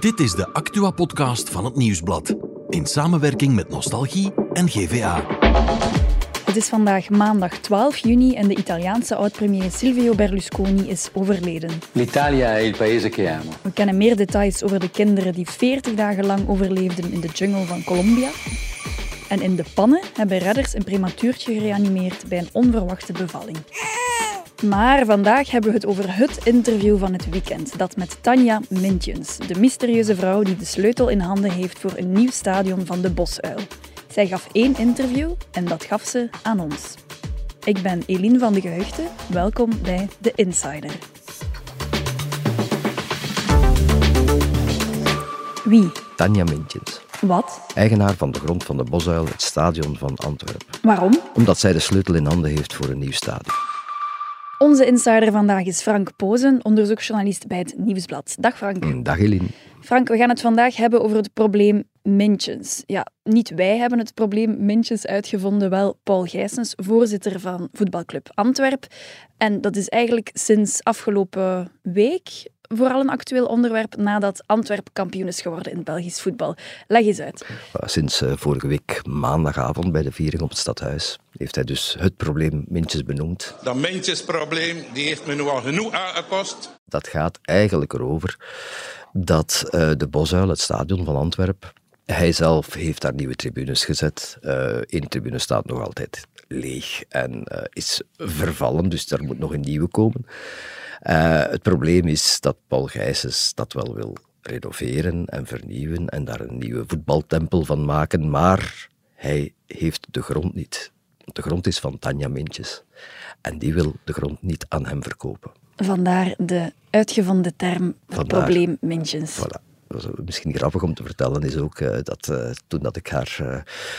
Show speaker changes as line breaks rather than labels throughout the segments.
Dit is de Actua-podcast van het Nieuwsblad. In samenwerking met Nostalgie en GVA.
Het is vandaag maandag 12 juni en de Italiaanse oud-premier Silvio Berlusconi is overleden.
L'Italia è il paese che amo.
We kennen meer details over de kinderen die 40 dagen lang overleefden in de jungle van Colombia. En in de pannen hebben redders een prematuurtje gereanimeerd bij een onverwachte bevalling. Maar vandaag hebben we het over het interview van het weekend. Dat met Tanja Mintjens, de mysterieuze vrouw die de sleutel in handen heeft voor een nieuw stadion van de Bosuil. Zij gaf één interview en dat gaf ze aan ons. Ik ben Eline van de Geheugde. Welkom bij The Insider. Wie?
Tanja Mintjens,
Wat?
eigenaar van de grond van de Bosuil, het stadion van Antwerpen.
Waarom?
Omdat zij de sleutel in handen heeft voor een nieuw stadion.
Onze insider vandaag is Frank Pozen, onderzoeksjournalist bij het Nieuwsblad. Dag Frank.
Dag Eline.
Frank, we gaan het vandaag hebben over het probleem Mintjes. Ja, niet wij hebben het probleem Mintjes uitgevonden, wel Paul Gijsens, voorzitter van voetbalclub Antwerp. En dat is eigenlijk sinds afgelopen week vooral een actueel onderwerp nadat Antwerp kampioen is geworden in het Belgisch voetbal. Leg eens uit.
Sinds eh, vorige week maandagavond bij de viering op het stadhuis heeft hij dus het probleem Mintjes benoemd.
Dat mintjesprobleem die heeft me nu al genoeg aangekost.
Dat gaat eigenlijk erover dat eh, de Bosuil, het stadion van Antwerpen, hij zelf heeft daar nieuwe tribunes gezet. Eén tribune staat nog altijd leeg en eh, is vervallen, dus daar moet nog een nieuwe komen. Uh, het probleem is dat Paul Gijsens dat wel wil renoveren en vernieuwen en daar een nieuwe voetbaltempel van maken, maar hij heeft de grond niet. De grond is van Tanja Mintjes en die wil de grond niet aan hem verkopen.
Vandaar de uitgevonden term probleem Mintjes.
Voilà. Misschien grappig om te vertellen, is ook uh, dat uh, toen dat ik haar uh,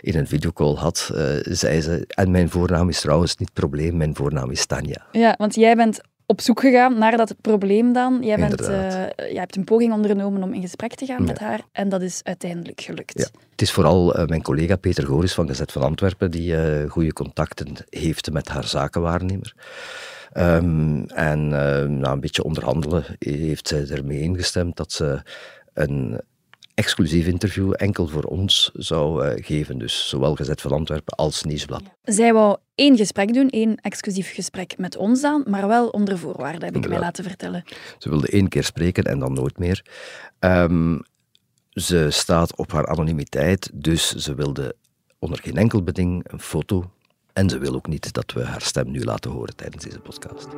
in een videocall had, zei ze, en mijn voornaam is trouwens niet probleem, mijn voornaam is Tanja.
Ja, want jij bent op zoek gegaan naar dat probleem dan. Jij, bent, jij hebt een poging ondernomen om in gesprek te gaan ja. met haar en dat is uiteindelijk gelukt.
Ja. Het is vooral mijn collega Peter Goris van Gezet van Antwerpen die goede contacten heeft met haar zakenwaarnemer. Um, en na een beetje onderhandelen heeft zij ermee ingestemd dat ze een exclusief interview enkel voor ons zou uh, geven. Dus zowel Gezet van Antwerpen als Nieuwsblad.
Zij wou één gesprek doen, één exclusief gesprek met ons dan, maar wel onder voorwaarden, heb ik mij laten vertellen.
Ze wilde één keer spreken en dan nooit meer. Um, ze staat op haar anonimiteit, dus ze wilde onder geen enkel beding een foto. En ze wil ook niet dat we haar stem nu laten horen tijdens deze podcast.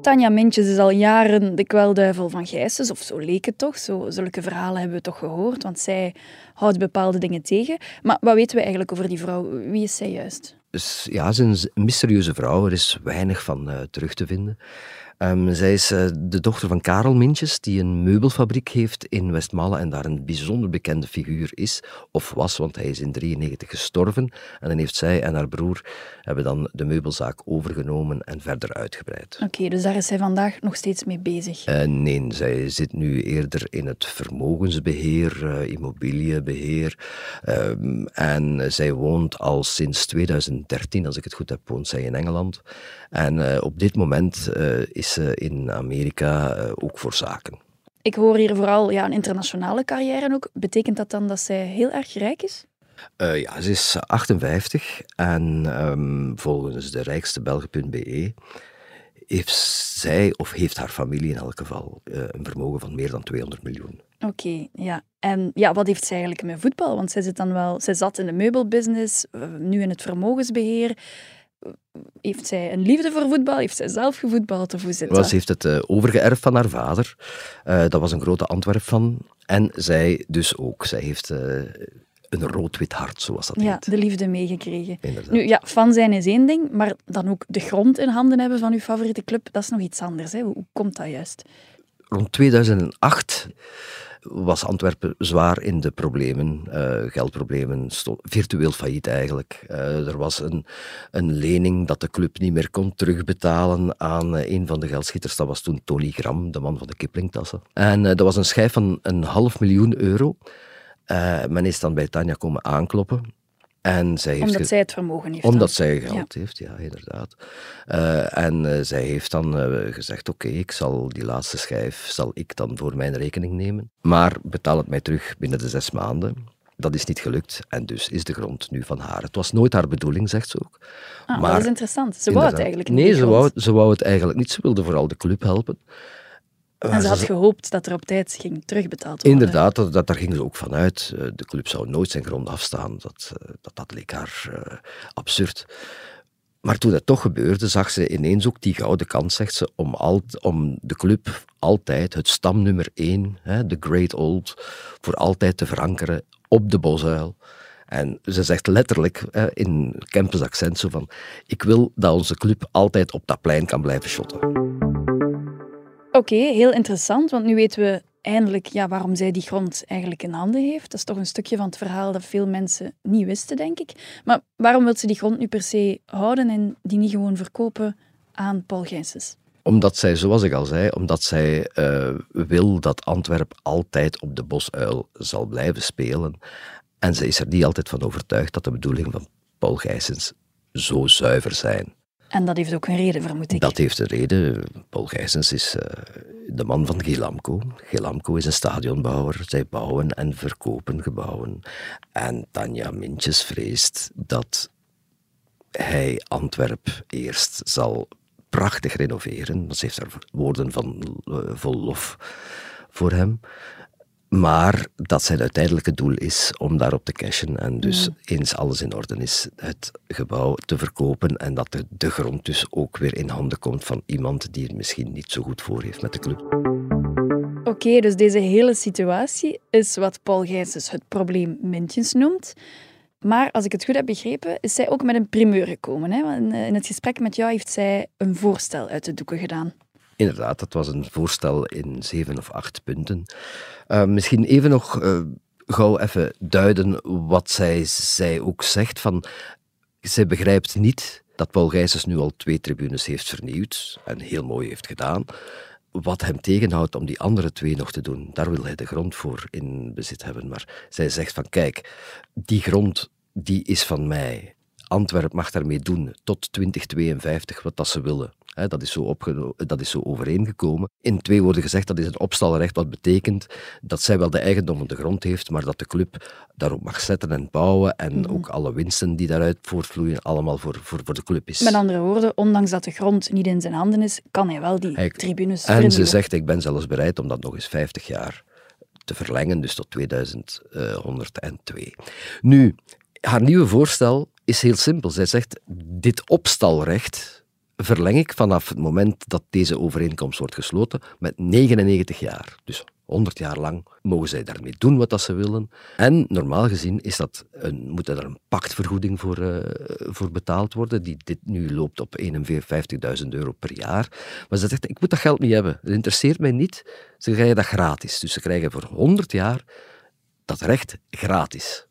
Tanja Mintjes is al jaren de kwelduivel van Gijsens, of zo leek het toch. Zo, zulke verhalen hebben we toch gehoord, want zij houdt bepaalde dingen tegen. Maar wat weten we eigenlijk over die vrouw? Wie is zij juist?
Ja, ze is een mysterieuze vrouw. Er is weinig van uh, terug te vinden. Um, zij is uh, de dochter van Karel Mintjes, die een meubelfabriek heeft in Westmalle en daar een bijzonder bekende figuur is, of was, want hij is in 1993 gestorven. En dan heeft zij en haar broer hebben dan de meubelzaak overgenomen en verder uitgebreid.
Oké, okay, dus daar is zij vandaag nog steeds mee bezig?
Uh, nee, zij zit nu eerder in het vermogensbeheer, uh, immobiliebeheer. Um, en zij woont al sinds 2013, als ik het goed heb, woont zij in Engeland. En op dit moment is ze in Amerika uh, ook voor zaken.
Ik hoor hier vooral ja, een internationale carrière ook. Betekent dat dan dat zij heel erg rijk is?
Uh, ja, ze is 58 en um, volgens de rijkste Belgen.be heeft zij, of heeft haar familie in elk geval, uh, een vermogen van meer dan 200 miljoen.
Oké, okay, ja. En ja, wat heeft zij eigenlijk met voetbal? Want zij, zit dan wel, zij zat in de meubelbusiness, nu in het vermogensbeheer heeft zij een liefde voor voetbal? Heeft zij zelf gevoetbald? Of hoe zit
dat? Ze heeft het uh, overgeërfd van haar vader. Uh, dat was een grote Antwerp van. En zij dus ook. Zij heeft uh, een rood-wit hart, zoals dat
ja,
heet.
de liefde meegekregen. Inderdaad. Nu, ja, fan zijn is één ding, maar dan ook de grond in handen hebben van uw favoriete club, dat is nog iets anders. Hè? Hoe, hoe komt dat juist?
Rond 2008 was Antwerpen zwaar in de problemen, uh, geldproblemen, virtueel failliet eigenlijk. Uh, er was een, een lening dat de club niet meer kon terugbetalen aan uh, een van de geldschieters. Dat was toen Tony Gram, de man van de Kiplingtassen. En dat was een schijf van een half miljoen euro. men is dan bij Tanja komen aankloppen. En zij heeft
Omdat zij het vermogen heeft.
Omdat
dan.
zij geld heeft, ja, inderdaad. Eh, en eh, zij heeft dan eh, gezegd, oké, ik zal die laatste schijf zal ik dan voor mijn rekening nemen. Maar betaal het mij terug binnen de zes maanden. Dat is niet gelukt en dus is de grond nu van haar. Het was nooit haar bedoeling, zegt ze ook.
Ah,
maar
dat is interessant. Ze wou het eigenlijk niet.
Nee, ze wou, ze wou het eigenlijk niet. Ze wilde vooral de club helpen.
En ze had gehoopt dat er op tijd ging terugbetaald worden.
Inderdaad, dat, dat, daar ging ze ook van uit. Eh, De club zou nooit zijn grond afstaan. Dat, eh, dat, dat leek haar eh, absurd. Maar toen dat toch gebeurde, zag ze ineens ook die gouden kans, zegt ze, om, al, om de club altijd, het stamnummer één, hè, de Great Old, voor altijd te verankeren op de bosuil. En ze zegt letterlijk hè, in Kempens accent zo van, ik wil dat onze club altijd op dat plein kan blijven shotten.
Oké, heel interessant, want nu weten we eindelijk ja, waarom zij die grond eigenlijk in handen heeft. Dat is toch een stukje van het verhaal dat veel mensen niet wisten, denk ik. Maar waarom wil ze die grond nu per se houden en die niet gewoon verkopen aan Paul Gijsens?
Omdat zij, zoals ik al zei, omdat zij eh, wil dat Antwerp altijd op de bosuil zal blijven spelen. En ze is er niet altijd van overtuigd dat de bedoelingen van Paul Gijsens zo zuiver zijn.
En dat heeft ook een reden, vermoed ik.
Dat heeft een reden. Paul Gijsens is eh, de man van Gilamco. Gilamco is een stadionbouwer. Zij bouwen en verkopen gebouwen. En Tanja Mintjes vreest dat hij Antwerp eerst zal prachtig renoveren. Ze heeft daar woorden van eh, vol lof voor hem. Maar dat zijn uiteindelijke doel is om daarop te cashen. En dus eens alles in orde is, het gebouw te verkopen. En dat de, de grond dus ook weer in handen komt van iemand die het misschien niet zo goed voor heeft met de club.
Oké, dus deze hele situatie is wat Paul Gijsens het probleem Mintjes noemt. Maar als ik het goed heb begrepen, is zij ook met een primeur gekomen. Hè? Want eh, in het gesprek met jou heeft zij een voorstel uit de doeken gedaan.
Inderdaad, dat was een voorstel in zeven of acht punten. Eh, misschien even nog eh, gauw even duiden wat zij, zij ook zegt. Van, zij begrijpt niet dat Paul Gijsens nu al twee tribunes heeft vernieuwd en heel mooi heeft gedaan. Wat hem tegenhoudt om die andere twee nog te doen, daar wil hij de grond voor in bezit hebben. Maar zij zegt van kijk, die grond die is van mij. Antwerp mag daarmee doen tot 2052 wat dat ze willen. Hè, dat, is zo dat is zo overeengekomen. In twee woorden gezegd, dat is een opstalrecht, wat betekent dat zij wel de eigendom van de grond heeft, maar dat de club daarop mag zetten en bouwen en ook alle winsten die daaruit voortvloeien, allemaal voor, voor, voor de club is.
Met andere woorden, ondanks dat de grond niet in zijn handen is, kan hij wel die
Hij-
tribunes
En ze zegt, ik ben zelfs bereid om dat nog eens 50 jaar te verlengen, dus tot 2102. Nu, haar nieuwe voorstel is heel simpel. Zij zegt, dit opstalrecht verleng ik vanaf het moment dat deze overeenkomst wordt gesloten met 99 jaar. Dus 100 jaar lang mogen zij daarmee doen wat dat ze willen. En normaal gezien is dat een, moet er een pactvergoeding voor, eh, voor betaald worden, die dit nu loopt op 51.000 euro per jaar. Maar ze zegt, ik moet dat geld niet hebben. Het interesseert mij niet. Ze krijgen dat gratis. Dus ze krijgen voor 100 jaar dat recht gratis.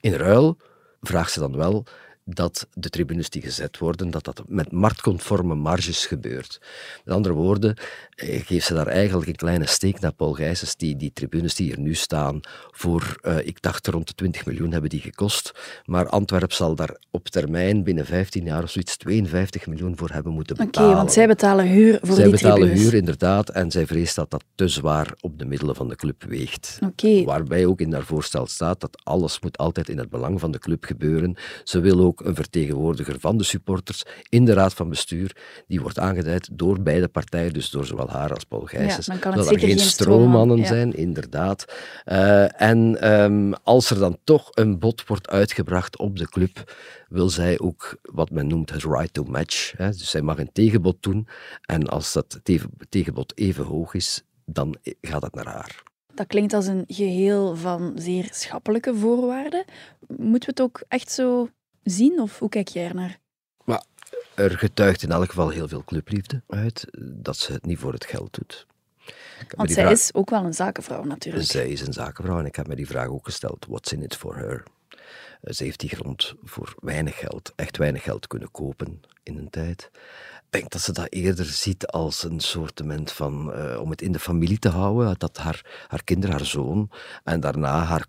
In ruil vraagt ze dan wel dat de tribunes die gezet worden, dat dat met marktconforme marges gebeurt. Met andere woorden, eh, geeft ze daar eigenlijk een kleine steek naar Paul Gijsens, die die tribunes die er nu staan, voor, eh, ik dacht rond de 20 miljoen hebben die gekost, maar Antwerp zal daar op termijn, binnen 15 jaar of zoiets, 52 miljoen voor hebben moeten
Oké,
betalen.
want zij betalen huur voor
Zij
die
betalen
tribunes.
huur, inderdaad, en zij vreest dat dat te zwaar op de middelen van de club weegt.
Oké.
Waarbij ook in haar voorstel staat dat alles moet altijd in het belang van de club gebeuren. Ze wil ook een vertegenwoordiger van de supporters in de raad van bestuur. Die wordt aangeduid door beide partijen, dus door zowel haar als Paul Gijsens.
kan het
dat er geen
geen stroomman,
stroommannen
ja.
zijn, inderdaad. Eh, en ehm, als er dan toch een bod wordt uitgebracht op de club, wil zij ook wat men noemt het right to match. Hè. Dus zij mag een tegenbod doen. En als dat tegen- tegenbod even hoog is, dan gaat het naar haar.
Dat klinkt als een geheel van zeer schappelijke voorwaarden. Moeten we het ook echt zo zien, of hoe kijk jij ernaar?
Maar er getuigt in elk geval heel veel clubliefde uit dat ze het niet voor het geld doet.
Want zij
vraag-
is ook wel een zakenvrouw natuurlijk.
Zij is een zakenvrouw en ik heb me die vraag ook gesteld. What's in it for her? Eh, Ze heeft die grond voor weinig geld, echt weinig geld kunnen kopen in een tijd. Denk dat ze dat eerder ziet als een soortement van uh, om het in de familie te houden. Dat haar, haar kinderen, haar zoon en daarna haar,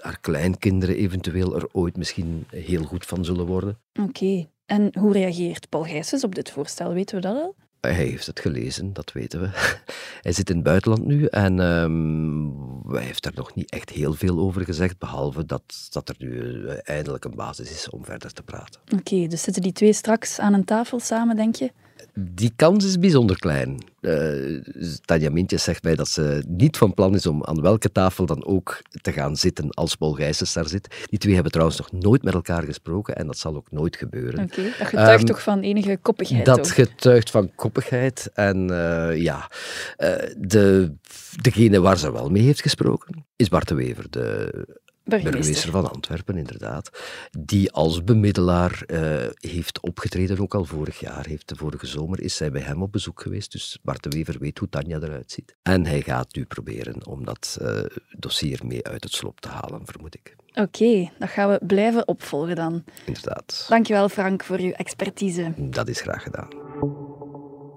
haar kleinkinderen eventueel er ooit misschien heel goed van zullen worden.
Oké. En hoe reageert Paul Gijsens op dit voorstel? Weten we dat al?
Hij heeft het gelezen, dat weten we. Hij zit in het buitenland nu en um, hij heeft daar nog niet echt heel veel over gezegd, behalve dat, dat er nu eh, eindelijk een basis is om verder te praten.
Oké, dus zitten die twee straks aan een tafel samen, denk je?
Die kans is bijzonder klein. Uh, Tanja Mintjes zegt mij dat ze niet van plan is om aan welke tafel dan ook te gaan zitten als Paul Gijsens daar zit. Die twee hebben trouwens nog nooit met elkaar gesproken en dat zal ook nooit gebeuren.
Oké, dat getuigt um, toch van enige koppigheid?
Dat getuigt van koppigheid. En uh, ja, uh, de, degene waar ze wel mee heeft gesproken is Bart de Wever, de burgemeester van Antwerpen, inderdaad, die als bemiddelaar uh, heeft opgetreden, ook al vorig jaar. Heeft, de vorige zomer is zij bij hem op bezoek geweest, dus Bart de Wever weet hoe Tanja eruit ziet. En hij gaat nu proberen om dat uh, dossier mee uit het slop te halen, vermoed ik.
Oké, okay, dat gaan we blijven opvolgen dan.
Inderdaad.
Dankjewel Frank voor uw expertise.
Dat is graag gedaan.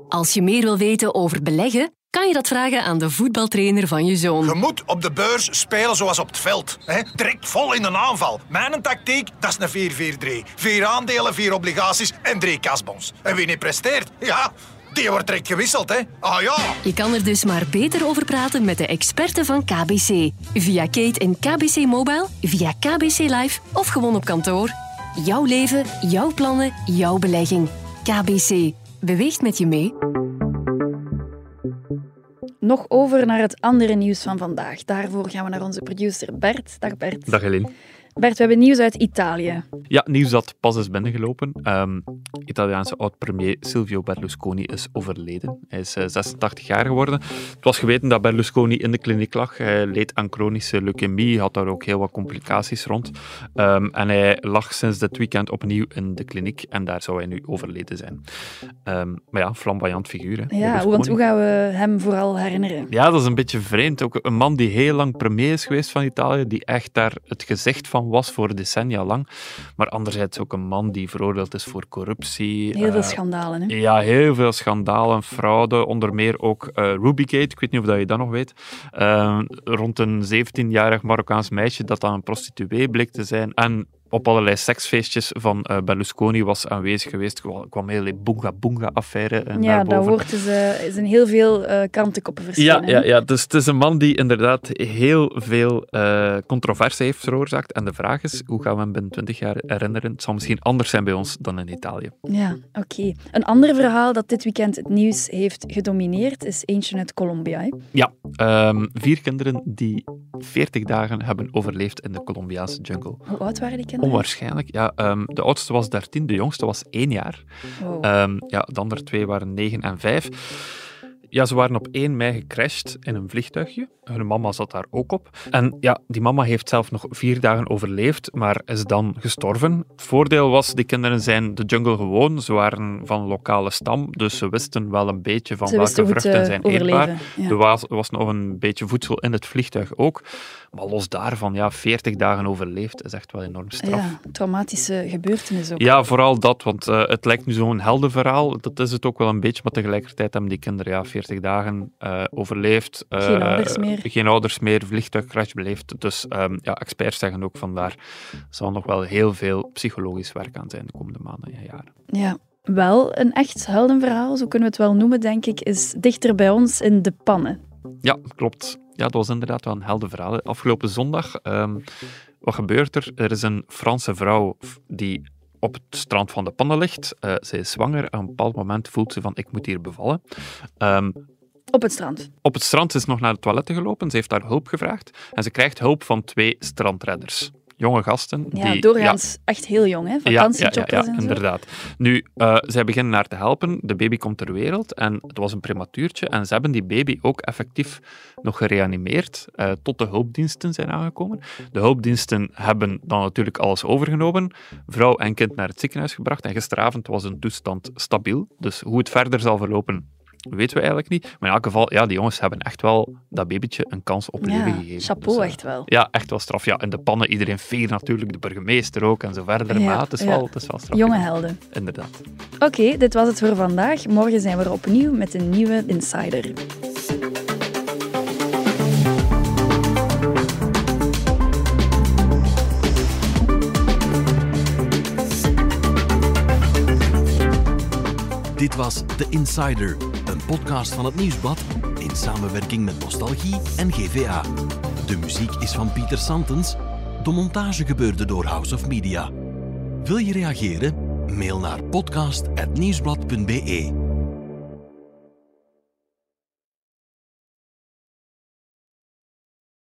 Als je meer wil weten over beleggen, kan je dat vragen aan de voetbaltrainer van je zoon.
Je moet op de beurs spelen zoals op het veld. Hè? Direct vol in een aanval. Mijn tactiek, dat is een 4-4-3. Vier aandelen, vier obligaties en drie kasbons. En wie niet presteert, ja, die wordt direct gewisseld, hè? Ah ja!
Je kan er dus maar beter over praten met de experten van KBC. Via Kate en KBC Mobile, via KBC Live of gewoon op kantoor. Jouw leven, jouw plannen, jouw belegging. KBC. Beweegt met je mee.
Nog over naar het andere nieuws van vandaag. Daarvoor gaan we naar onze producer Bert. Dag Bert.
Dag Helene.
Bert, we hebben nieuws uit Italië.
Ja, nieuws dat pas is binnengelopen. Um, Italiaanse oud-premier Silvio Berlusconi is overleden. Hij is 86 eh, jaar geworden. Het was geweten dat Berlusconi in de kliniek lag. Hij leed aan chronische leukemie, had daar ook heel wat complicaties rond. Um, en hij lag sinds dit weekend opnieuw in de kliniek en daar zou hij nu overleden zijn. Um, maar ja, flamboyant figuur. Hè,
ja, want hoe gaan we hem vooral herinneren?
Ja, dat is een beetje vreemd. Ook een man die heel lang premier is geweest van Italië, die echt daar het gezicht van was voor decennia lang. Maar anderzijds ook een man die veroordeeld is voor corruptie.
Heel veel uh, schandalen, hè?
Ja, heel veel schandalen, fraude. Onder meer ook uh, Rubygate, ik weet niet of dat je dat nog weet. Uh, rond een 17-jarig Marokkaans meisje dat dan een prostituee bleek te zijn. En op allerlei seksfeestjes van uh, Berlusconi was aanwezig geweest. Er kwam heel Boonga Boonga-affaire uh,
Ja, daar wordt dus, uh, is heel veel uh, krantenkoppen verschenen.
Ja, ja, ja, dus het is een man die inderdaad heel veel controverse heeft veroorzaakt. En de vraag is, hoe gaan we hem binnen 20 jaar herinneren? Het zal misschien anders zijn bij ons dan in Italië.
Ja, oké. Een ander verhaal dat dit weekend het nieuws heeft gedomineerd is eentje uit Colombia. Hè?
Ja, um, vier kinderen die 40 dagen hebben overleefd in de Colombiaanse jungle.
Hoe oud waren die kinderen?
Onwaarschijnlijk. Ja, um, de oudste was 13, de jongste was 1 jaar.
Wow.
Um, ja, de andere twee waren 9 en 5. Ja, ze waren op 1 mei gecrashed in een vliegtuigje. Hun mama zat daar ook op. En ja, die mama heeft zelf nog vier dagen overleefd, maar is dan gestorven. Het voordeel was, die kinderen zijn de jungle gewoon. Ze waren van lokale stam, dus ze wisten wel een beetje van
ze
welke vruchten zijn eetbaar.
Ja.
Er was, was nog een beetje voedsel in het vliegtuig ook. Maar los daarvan, ja, 40 dagen overleefd is echt wel enorm straf.
Ja, traumatische gebeurtenis ook.
Ja, vooral dat, want uh, het lijkt nu zo'n heldenverhaal. Dat is het ook wel een beetje, maar tegelijkertijd hebben die kinderen ja, 40 dagen uh, overleefd.
Uh, geen ouders meer.
Geen ouders meer, vliegtuigcrash beleefd. Dus um, ja, experts zeggen ook vandaar, zal nog wel heel veel psychologisch werk aan zijn de komende maanden en jaren.
Ja, wel een echt heldenverhaal, zo kunnen we het wel noemen, denk ik, is dichter bij ons in De Pannen.
Ja, klopt. Ja, dat was inderdaad wel een helder verhaal. Afgelopen zondag, um, wat gebeurt er? Er is een Franse vrouw die op het strand van de pannen ligt. Uh, zij is zwanger. Op een bepaald moment voelt ze van, ik moet hier bevallen. Um,
op het strand?
Op het strand is nog naar de toiletten gelopen. Ze heeft daar hulp gevraagd. En ze krijgt hulp van twee strandredders jonge gasten.
Ja,
die,
doorgaans ja, echt heel jong, hè? Vakantiejobbers
ja, ja,
zo.
inderdaad. Nu, uh, zij beginnen haar te helpen. De baby komt ter wereld en het was een prematuurtje. En ze hebben die baby ook effectief nog gereanimeerd uh, tot de hulpdiensten zijn aangekomen. De hulpdiensten hebben dan natuurlijk alles overgenomen. Vrouw en kind naar het ziekenhuis gebracht. En gisteravond was hun toestand stabiel. Dus hoe het verder zal verlopen, weten we eigenlijk niet. Maar in elk geval, ja, die jongens hebben echt wel dat babytje een kans op leven
Ja,
gegeven.
chapeau
Dus, eh,
echt wel.
Ja, echt wel straf. Ja, in de pannen, iedereen veer natuurlijk, de burgemeester ook en zo verder.
Ja,
maar het, is
ja.
wel, het is wel straf.
Jonge helden.
Inderdaad.
Oké, dit was het voor vandaag. Morgen zijn we er opnieuw met een nieuwe Insider.
Dit was The Insider, podcast van het Nieuwsblad in samenwerking met Nostalgie en GVA. De muziek is van Pieter Santens. De montage gebeurde door House of Media. Wil je reageren? Mail naar podcast.nieuwsblad.be.